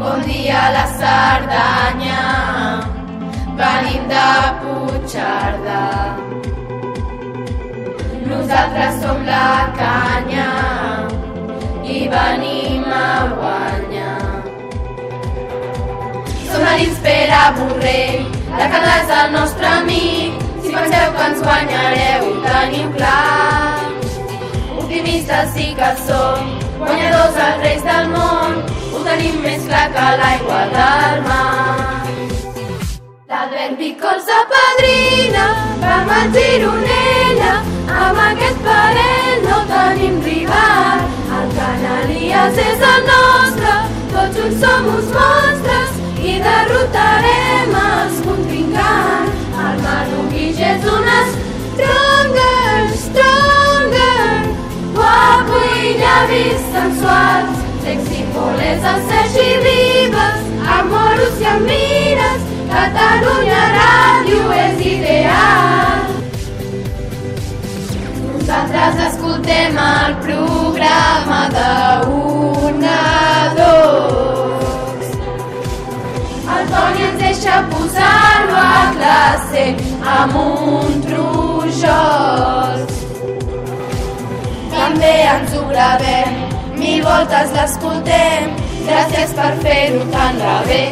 Bon dia a la Cerdanya, venim de Puigcerdà. Nosaltres som la canya i venim a guanyar. Som marins Pere Borrell, la canya és el nostre amic. Si penseu que ens guanyareu, ho teniu clar. Optimistes sí que som, guanyadors els reis del món, tenim més clar que l'aigua del mar. L'Albert Picols de Padrina, vam a Gironella, amb aquest parell no tenim rival. El Canalies és el nostre, tots junts som uns monstres i derrotarem els contrincants. El Manu Guix és un stronger, stronger, guapo i llavis sensuals, és el Sergi Vives, amb moros i amb mires, Catalunya Ràdio és ideal. Nosaltres escoltem el programa d'un a dos. El Toni ens deixa posar-lo a classe amb un trujós. També ens ho gravem, mil voltes l'escoltem, gràcies per fer-ho tan rebé.